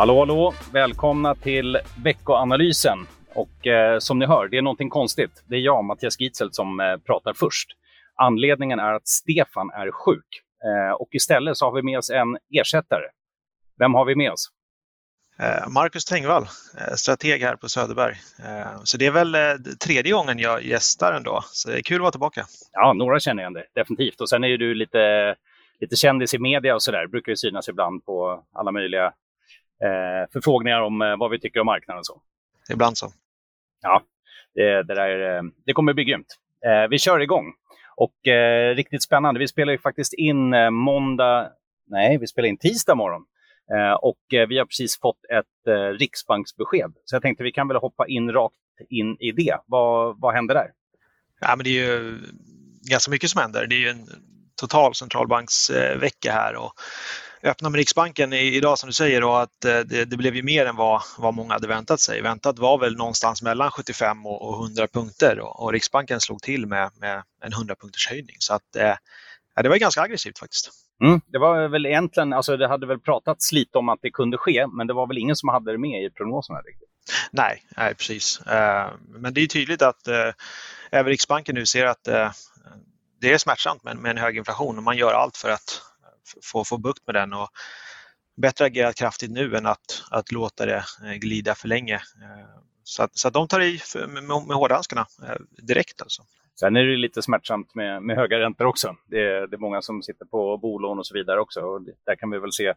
Hallå, hallå! Välkomna till veckoanalysen. Och eh, som ni hör, det är någonting konstigt. Det är jag, Mattias Gitzelt, som eh, pratar först. Anledningen är att Stefan är sjuk. Eh, och istället så har vi med oss en ersättare. Vem har vi med oss? Eh, Marcus Tengvall, eh, strateg här på Söderberg. Eh, så det är väl tredje gången jag gästar ändå, så det är kul att vara tillbaka. Ja, några känner igen det, definitivt. Och sen är ju du lite, lite kändis i media och sådär. Brukar ju synas ibland på alla möjliga förfrågningar om vad vi tycker om marknaden så. Ibland så. Ja, det, det, där, det kommer bli grymt. Eh, vi kör igång. Och eh, riktigt spännande, vi spelar ju faktiskt in måndag, nej, vi spelar in tisdag morgon. Eh, och eh, vi har precis fått ett eh, riksbanksbesked. Så jag tänkte vi kan väl hoppa in rakt in i det. Vad, vad händer där? Ja, men det är ju ganska mycket som händer. Det är ju en total centralbanksvecka här. Och öppna med Riksbanken idag som du säger och att det, det, blev ju mer än vad, vad många hade väntat sig. Väntat var väl någonstans mellan 75 och, 100 punkter och, och Riksbanken slog till med, med en 100 punkters höjning. Så att, ja, det var ganska aggressivt faktiskt. Mm, det var väl egentligen, alltså det hade väl pratats lite om att det kunde ske, men det var väl ingen som hade det med i prognoserna riktigt. Nej, nej precis. Uh, men det är tydligt att uh, även Riksbanken nu ser att det är smärtsamt med en hög inflation och man gör allt för att få, få bukt med den. Och bättre agera kraftigt nu än att, att låta det eh, glida för länge. Eh, så att, så att de tar i med, med hårdhandskarna eh, direkt alltså. Sen är det lite smärtsamt med, med höga räntor också. Det är, det är många som sitter på bolån och så vidare också. Och där kan vi väl se,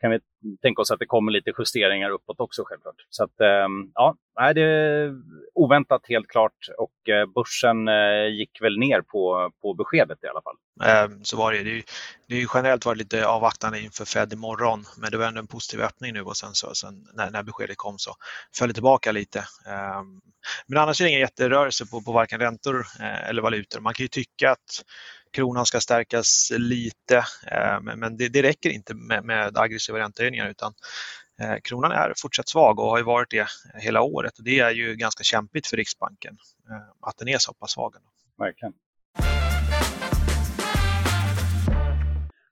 kan vi tänka oss att det kommer lite justeringar uppåt också självklart. Så att, ehm, ja, det är oväntat helt klart och eh, börsen eh, gick väl ner på, på beskedet i alla fall. Ehm, så var det. Det, det är generellt varit lite avvaktande inför Fed imorgon, men det var ändå en positiv öppning nu och sen, så, sen när, när beskedet kom så föll det tillbaka lite. Ehm, men annars är det ingen jätterörelse på, på varken räntor eh, Eh, eller valutor. Man kan ju tycka att kronan ska stärkas lite, eh, men det, det räcker inte med, med aggressiva räntehöjningar utan eh, kronan är fortsatt svag och har ju varit det hela året. Det är ju ganska kämpigt för Riksbanken att den är så pass svag. Verkligen.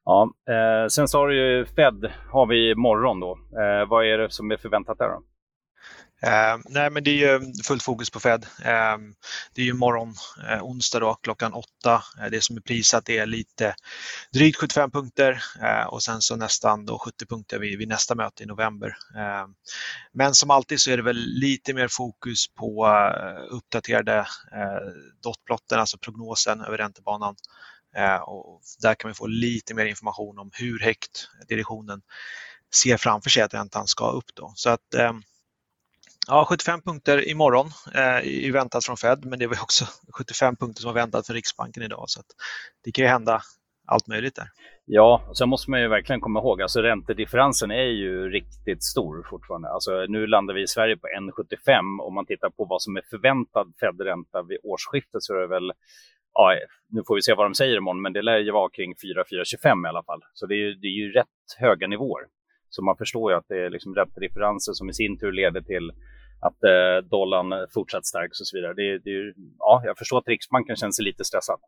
Ja, eh, sen så har du ju Fed har vi imorgon då. Eh, vad är det som är förväntat där då? Eh, nej, men det är ju mm, fullt fokus på Fed. Eh, det är ju morgon, eh, onsdag då, klockan åtta. Eh, det som är prisat är lite drygt 75 punkter eh, och sen så nästan då 70 punkter vid, vid nästa möte i november. Eh, men som alltid så är det väl lite mer fokus på eh, uppdaterade eh, dotplotten, alltså prognosen över räntebanan. Ehm, och där kan vi få lite mer information om hur högt direktionen ser framför sig att räntan ska upp. Då. Så att ehm, Ja, 75 punkter imorgon eh, är väntat från Fed, men det var också 75 punkter som var väntat för Riksbanken idag. Så det kan ju hända allt möjligt där. Ja, och sen måste man ju verkligen komma ihåg, alltså räntedifferensen är ju riktigt stor fortfarande. Alltså, nu landar vi i Sverige på 1,75 om man tittar på vad som är förväntad Fed-ränta vid årsskiftet så är det väl, ja, nu får vi se vad de säger imorgon, men det lär ju vara kring 4,4,25. i alla fall. Så det är, ju, det är ju rätt höga nivåer. Så man förstår ju att det är liksom räntedifferenser som i sin tur leder till att eh, dollarn fortsatt stärks och så vidare. Det, det, ja, jag förstår att Riksbanken känner sig lite stressad.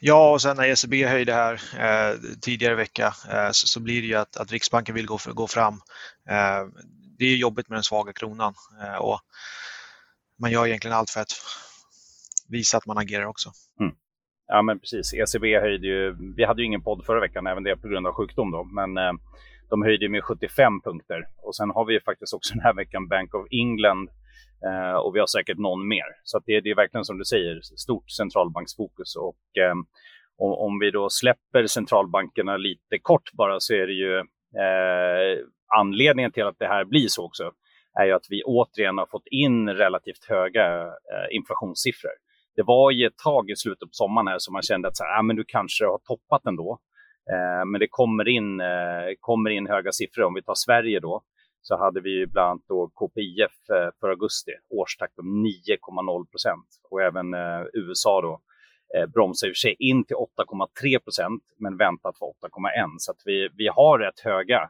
Ja, och sen när ECB höjde här eh, tidigare i vecka eh, så, så, blir det ju att, att Riksbanken vill gå, för, gå fram. Eh, det är jobbigt med den svaga kronan eh, och man gör egentligen allt för att visa att man agerar också. Mm. Ja, men precis. ECB höjde ju, vi hade ju ingen podd förra veckan, även det på grund av sjukdom då, men eh, de höjde med 75 punkter. Och sen har vi faktiskt också den här veckan Bank of England eh, och vi har säkert någon mer. Så det, det, är verkligen som du säger, stort centralbanksfokus. Och eh, om, om, vi då släpper centralbankerna lite kort bara så är det ju eh, anledningen till att det här blir så också är ju att vi återigen har fått in relativt höga eh, inflationssiffror. Det var ju ett tag i slutet på sommaren här som man kände att så här, ah, men du kanske har toppat ändå. Eh, men det kommer in, eh, kommer in höga siffror. Om vi tar Sverige då, så hade vi bland annat då KPIF eh, för augusti, årstakt om 9,0 procent. Och även eh, USA då eh, bromsar i och för sig in till 8,3 procent, men väntat för 8,1. Så att vi, vi har rätt höga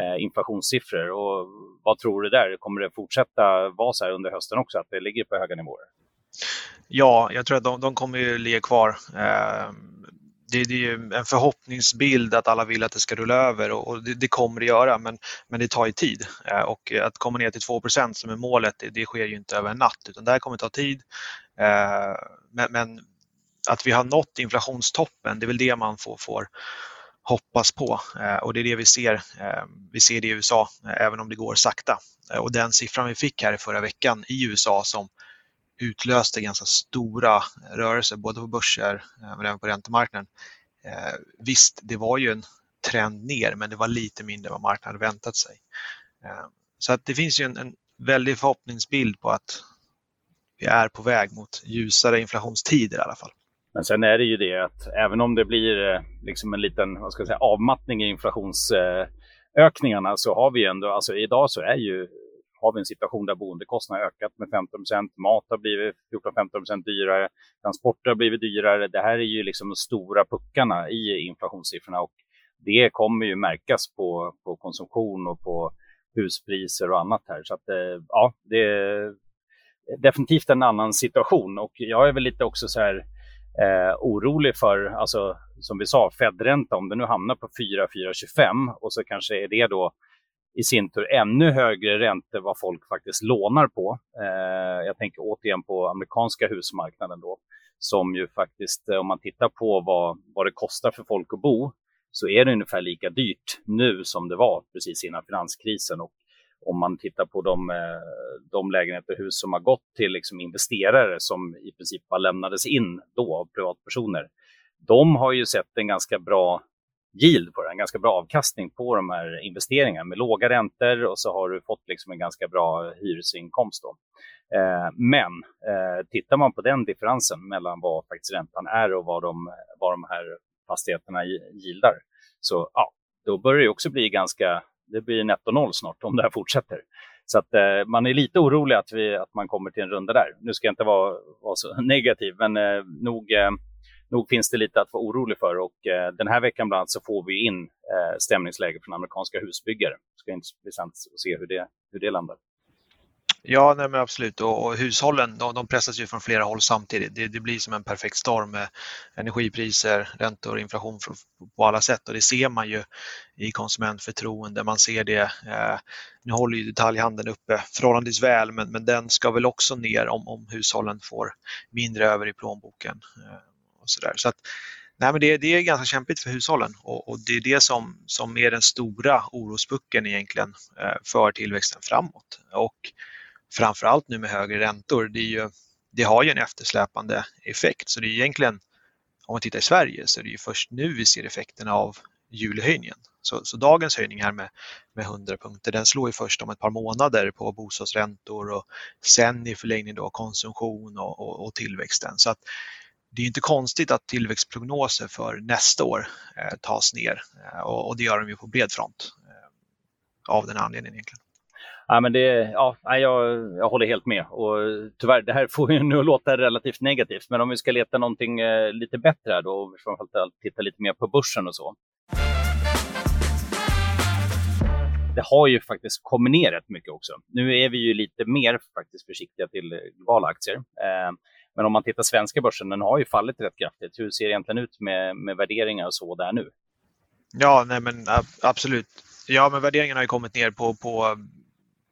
eh, inflationssiffror. Och vad tror du där? Kommer det fortsätta vara så här under hösten också, att det ligger på höga nivåer? Ja, jag tror att de, de kommer ju ligga kvar. Eh, det, det, är ju en förhoppningsbild att alla vill att det ska rulla över och, och det, det, kommer det göra men, men det tar ju tid. Eh, och att komma ner till 2% som är målet, det, det, sker ju inte över en natt utan det här kommer ta tid. Eh, men, men, att vi har nått inflationstoppen, det är väl det man får, får hoppas på eh, och det är det vi ser. Eh, vi ser det i USA, eh, även om det går sakta. Eh, och den siffran vi fick här i förra veckan i USA som utlöste ganska stora eh, rörelser både på börser eh, men även på räntemarknaden. Eh, visst, det var ju en trend ner men det var lite mindre än vad marknaden väntat sig. Så att det finns ju en, en väldig förhoppningsbild på att vi är på väg mot ljusare inflationstider i alla fall. Men sen är det ju det att även om det blir liksom en liten vad ska jag säga, avmattning i inflationsökningarna så har vi ändå, alltså idag så är ju, har vi en situation där boendekostnaderna ökat med 15 mat har blivit 14-15% dyrare, transporter har blivit dyrare. Det här är ju liksom de stora puckarna i inflationssiffrorna och det kommer ju märkas på, på konsumtion och på huspriser och annat här. Så att eh, ja, det är definitivt en annan situation och jag är väl lite också så här eh, orolig för, alltså som vi sa, Fed-ränta, om den nu hamnar på 4425 och så kanske är det då i sin tur ännu högre räntor vad folk faktiskt lånar på. Eh, jag tänker återigen på amerikanska husmarknaden då, som ju faktiskt, eh, om man tittar på vad, vad det kostar för folk att bo, så är det ungefär lika dyrt nu som det var precis innan finanskrisen. Och om man tittar på de, eh, de lägenheter och hus som har gått till liksom investerare som i princip bara lämnades in då av privatpersoner. De har ju sett en ganska bra yield på det, en ganska bra avkastning på de här investeringarna med låga räntor och så har du fått liksom en ganska bra hyresinkomst. Då. Eh, men eh, tittar man på den differensen mellan vad faktiskt räntan är och vad de, vad de här fastigheterna gillar, så ja, då börjar det också bli ganska det blir netto noll snart om det här fortsätter. Så att eh, man är lite orolig att, vi, att man kommer till en runda där. Nu ska jag inte vara, vara så negativ, men eh, nog, eh, nog finns det lite att vara orolig för. Och eh, den här veckan bland annat så får vi in eh, stämningsläge från amerikanska husbyggare. Det ska intressant att se hur det, hur det landar. Ja, nej men absolut. Och, och hushållen de, de, pressas ju från flera håll samtidigt. Det, det, blir som en perfekt storm med energipriser, räntor, inflation på alla sätt och det ser man ju i konsumentförtroende. Man ser det. Eh, nu håller ju detaljhandeln uppe förhållandevis väl, men, men den ska väl också ner om, om hushållen får mindre över i plånboken. Eh, och sådär. Så att, Nej, men det, det, är ganska kämpigt för hushållen och, och, det är det som, som är den stora orosbucken egentligen eh, för tillväxten framåt. Och framförallt nu med högre räntor, det, ju, det, har ju en eftersläpande effekt. Så det är egentligen, om man tittar i Sverige, så är det ju först nu vi ser effekterna av julhöjningen. Så, så dagens höjning här med, med 100 punkter, den slår ju först om ett par månader på bostadsräntor och sen i förlängning då konsumtion och, och, och tillväxten. Så att det är inte konstigt att tillväxtprognoser för nästa år eh, tas ner eh, och, och, det gör de ju på bred front eh, av den anledningen egentligen. Ja, men det, ja, jag, jag håller helt med. Och tyvärr, det här får ju nu låta relativt negativt, men om vi ska leta någonting eh, lite bättre här då, och framförallt titta lite mer på börsen och så. Det har ju faktiskt kommit ner rätt mycket också. Nu är vi ju lite mer faktiskt försiktiga till globala aktier. Eh, men om man tittar svenska börsen, den har ju fallit rätt kraftigt. Hur ser det egentligen ut med, med värderingar och så där nu? Ja, nej men absolut. Ja, men värderingarna har ju kommit ner på, på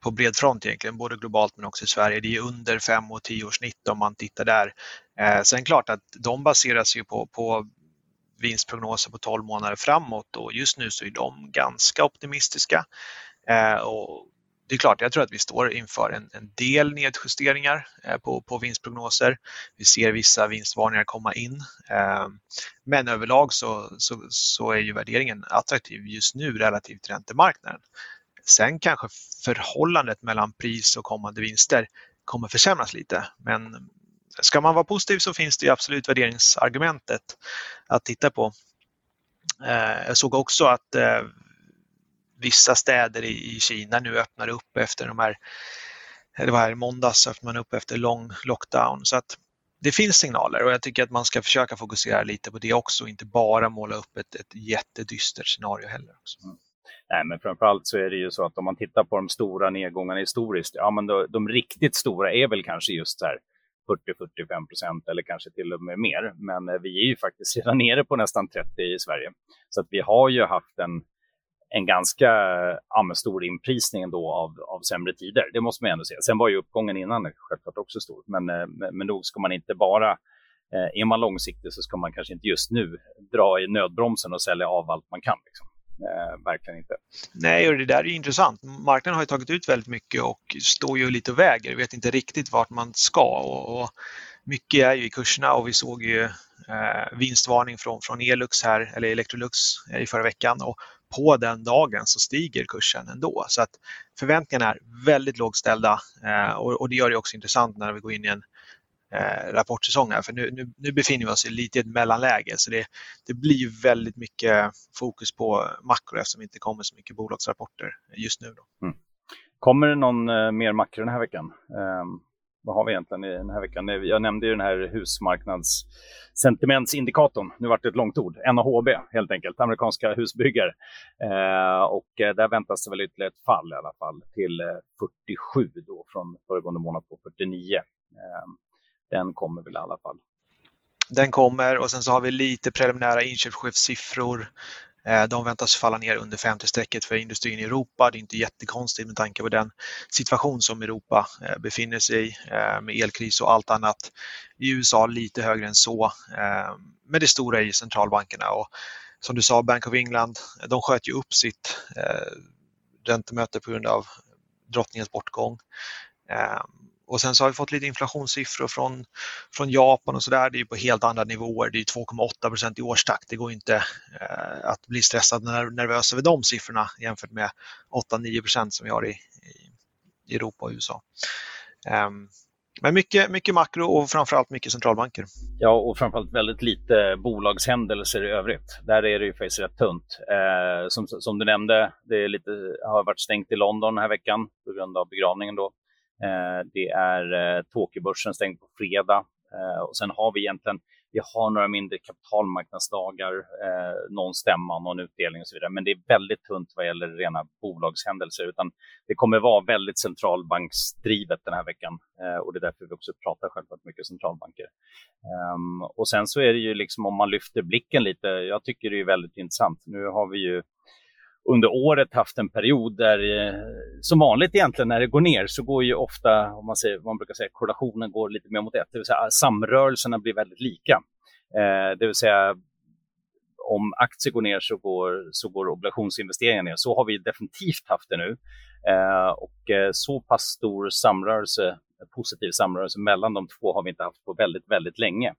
på bred front egentligen, både globalt men också i Sverige. Det är under 5 och 10 års snitt om man tittar där. Eh, sen klart att de baseras ju på, på vinstprognoser på 12 månader framåt och just nu så är de ganska optimistiska. Eh, och det är klart, jag tror att vi står inför en, en del nedjusteringar eh, på, på vinstprognoser. Vi ser vissa vinstvarningar komma in. Eh, men överlag så, så, så, är ju värderingen attraktiv just nu relativt till räntemarknaden. Sen kanske förhållandet mellan pris och kommande vinster kommer försämras lite. Men ska man vara positiv så finns det absolut värderingsargumentet att titta på. Eh, jag såg också att eh, vissa städer i Kina nu öppnar upp efter de här, det var här i måndags öppnade man upp efter lång lockdown. Så att det finns signaler och jag tycker att man ska försöka fokusera lite på det också och inte bara måla upp ett, ett jättedystert scenario heller. Också. Mm. Nej, men framförallt så är det ju så att om man tittar på de stora nedgångarna historiskt, ja men då, de riktigt stora är väl kanske just så här 40-45 procent eller kanske till och med mer. Men eh, vi är ju faktiskt redan nere på nästan 30 i Sverige. Så att vi har ju haft en, en ganska ja, stor inprisning ändå av, av sämre tider. Det måste man ändå säga. Sen var ju uppgången innan självklart också stor. Men, eh, men nog ska man inte bara eh, är man långsiktig så ska man kanske inte just nu dra i nödbromsen och sälja av allt man kan. Liksom. Eh, verkligen inte. Nej, och det där är intressant. Marknaden har ju tagit ut väldigt mycket och står ju lite och väger, vet inte riktigt vart man ska. Och, och mycket är ju i kurserna och vi såg ju eh, vinstvarning från, från Elux här, eller Electrolux eh, i förra veckan och på den dagen så stiger kursen ändå. Så att förväntningarna är väldigt lågställda eh, och, och, det gör det också intressant när vi går in i en eh, rapportsäsong här. För nu, nu, nu, befinner vi oss i lite ett mellanläge så det, det blir väldigt mycket fokus på makro eftersom det inte kommer så mycket bolagsrapporter just nu. Då. Mm. Kommer det någon eh, mer makro den här veckan? Um, vad har vi egentligen i den här veckan? Jag nämnde ju den här husmarknadssentimentsindikatorn. Nu vart det ett långt ord. NAHB helt enkelt, amerikanska husbyggare. Eh, och eh, där väntas det väl ytterligare ett fall i alla fall till eh, 47 då från föregående månad på 49. Eh, den kommer väl i alla fall. Den kommer och sen så har vi lite preliminära inköpschefssiffror. Eh, de väntas falla ner under 50-strecket för industrin i Europa. Det är inte jättekonstigt med tanke på den situation som Europa eh, befinner sig i eh, med elkris och allt annat. I USA lite högre än så. Men det stora är centralbankerna och som du sa, Bank of England, de sköt ju upp sitt räntemöte på grund av drottningens bortgång. Och sen så har vi fått lite inflationssiffror från, från Japan och sådär. Det är på helt andra nivåer. Det är 2,8 procent i årstakt. Det går inte eh, att bli stressad och nervös över de siffrorna jämfört med 8-9 procent som vi har i, i Europa och USA. Um, men mycket, mycket makro och framförallt mycket centralbanker. Ja, och framförallt väldigt lite bolagshändelser i övrigt. Där är det ju faktiskt rätt tunt. Eh, som, som du nämnde, det är lite, har varit stängt i London den här veckan på grund av begravningen. Då. Eh, det är eh, Tokyobörsen stängd på fredag eh, och sen har vi egentligen vi har några mindre kapitalmarknadsdagar, eh, någon stämma, någon utdelning och så vidare. Men det är väldigt tunt vad gäller rena bolagshändelser. Utan det kommer vara väldigt centralbanksdrivet den här veckan. Eh, och det är därför vi också pratar självklart mycket centralbanker. Um, och sen så är det ju liksom om man lyfter blicken lite. Jag tycker det är väldigt intressant. Nu har vi ju under året haft en period där, eh, som vanligt egentligen, när det går ner så går ju ofta, om man, säger, man brukar säga, korrelationen går lite mer mot ett, det vill säga samrörelserna blir väldigt lika. Eh, det vill säga om aktier går ner så går, så går obligationsinvesteringar ner. Så har vi definitivt haft det nu. Eh, och eh, så pass stor samrörelse, positiv samrörelse mellan de två har vi inte haft på väldigt, väldigt länge.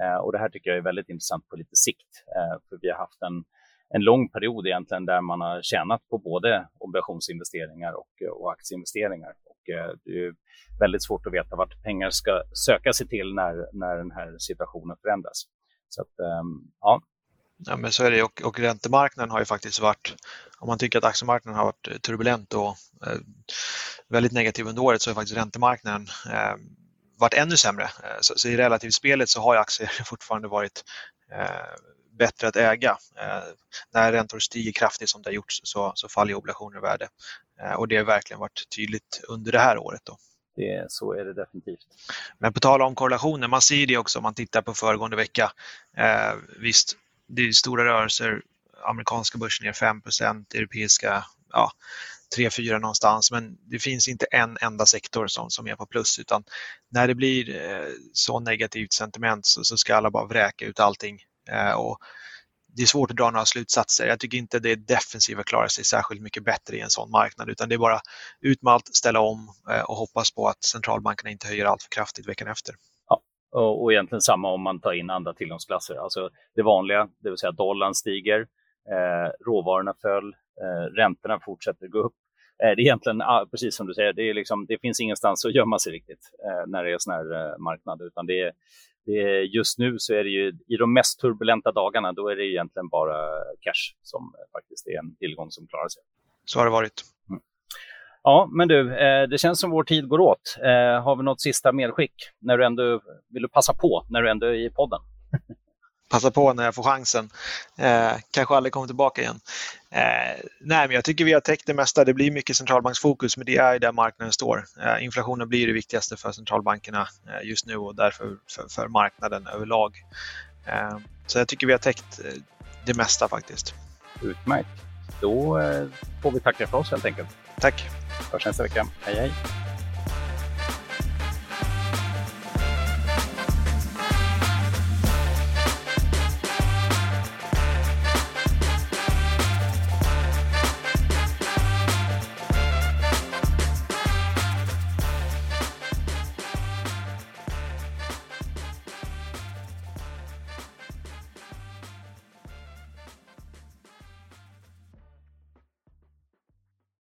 Eh, och det här tycker jag är väldigt intressant på lite sikt, eh, för vi har haft en en lång period egentligen där man har tjänat på både obligationsinvesteringar och, och aktieinvesteringar. Och, eh, det är väldigt svårt att veta vart pengar ska söka sig till när, när den här situationen förändras. Så att, eh, ja. Ja, men så är det och, och räntemarknaden har ju faktiskt varit, om man tycker att aktiemarknaden har varit turbulent och eh, väldigt negativ under året så har faktiskt räntemarknaden eh, varit ännu sämre. Eh, så, så, i relativt spelet så har ju aktier fortfarande varit eh, bättre att äga. Eh, när räntor stiger kraftigt som det har gjort så, så faller obligationer i värde. Eh, och det har verkligen varit tydligt under det här året. Då. Det, så är det definitivt. Men på tal om korrelationer, man ser det också om man tittar på föregående vecka. Eh, visst, det är stora rörelser. Amerikanska börsen ner 5% europeiska ja, 3-4 någonstans, men det finns inte en enda sektor som, som är på plus utan när det blir eh, så negativt sentiment så, så, ska alla bara vräka ut allting Eh, och det är svårt att dra några slutsatser. Jag tycker inte det defensiva klarar sig särskilt mycket bättre i en sån marknad utan det är bara ut med allt, ställa om eh, och hoppas på att centralbankerna inte höjer allt för kraftigt veckan efter. Ja, och, egentligen samma om man tar in andra tillgångsklasser. Alltså det vanliga, det vill säga dollarn stiger, eh, råvarorna föll, eh, räntorna fortsätter gå upp. Eh, det är egentligen, ah, precis som du säger, det, är liksom, det finns ingenstans att gömma sig riktigt eh, när det är sån här eh, marknad, utan det är det, just nu så är det ju i de mest turbulenta dagarna, då är det egentligen bara cash som faktiskt är en tillgång som klarar sig. Så har det varit. Mm. Ja, men du, eh, det känns som vår tid går åt. Eh, har vi något sista medskick när du ändå vill du passa på när du ändå är i podden? passa på när jag får chansen. Eh, kanske aldrig kommer tillbaka igen. Eh, nej, men jag tycker vi har täckt det mesta. Det blir mycket centralbanksfokus, men det är där marknaden står. Eh, inflationen blir det viktigaste för centralbankerna eh, just nu och därför för, för marknaden överlag. Eh, så jag tycker vi har täckt eh, det mesta faktiskt. Utmärkt. Då får vi tacka för oss helt enkelt. Tack. Hörs nästa vecka. Hej hej.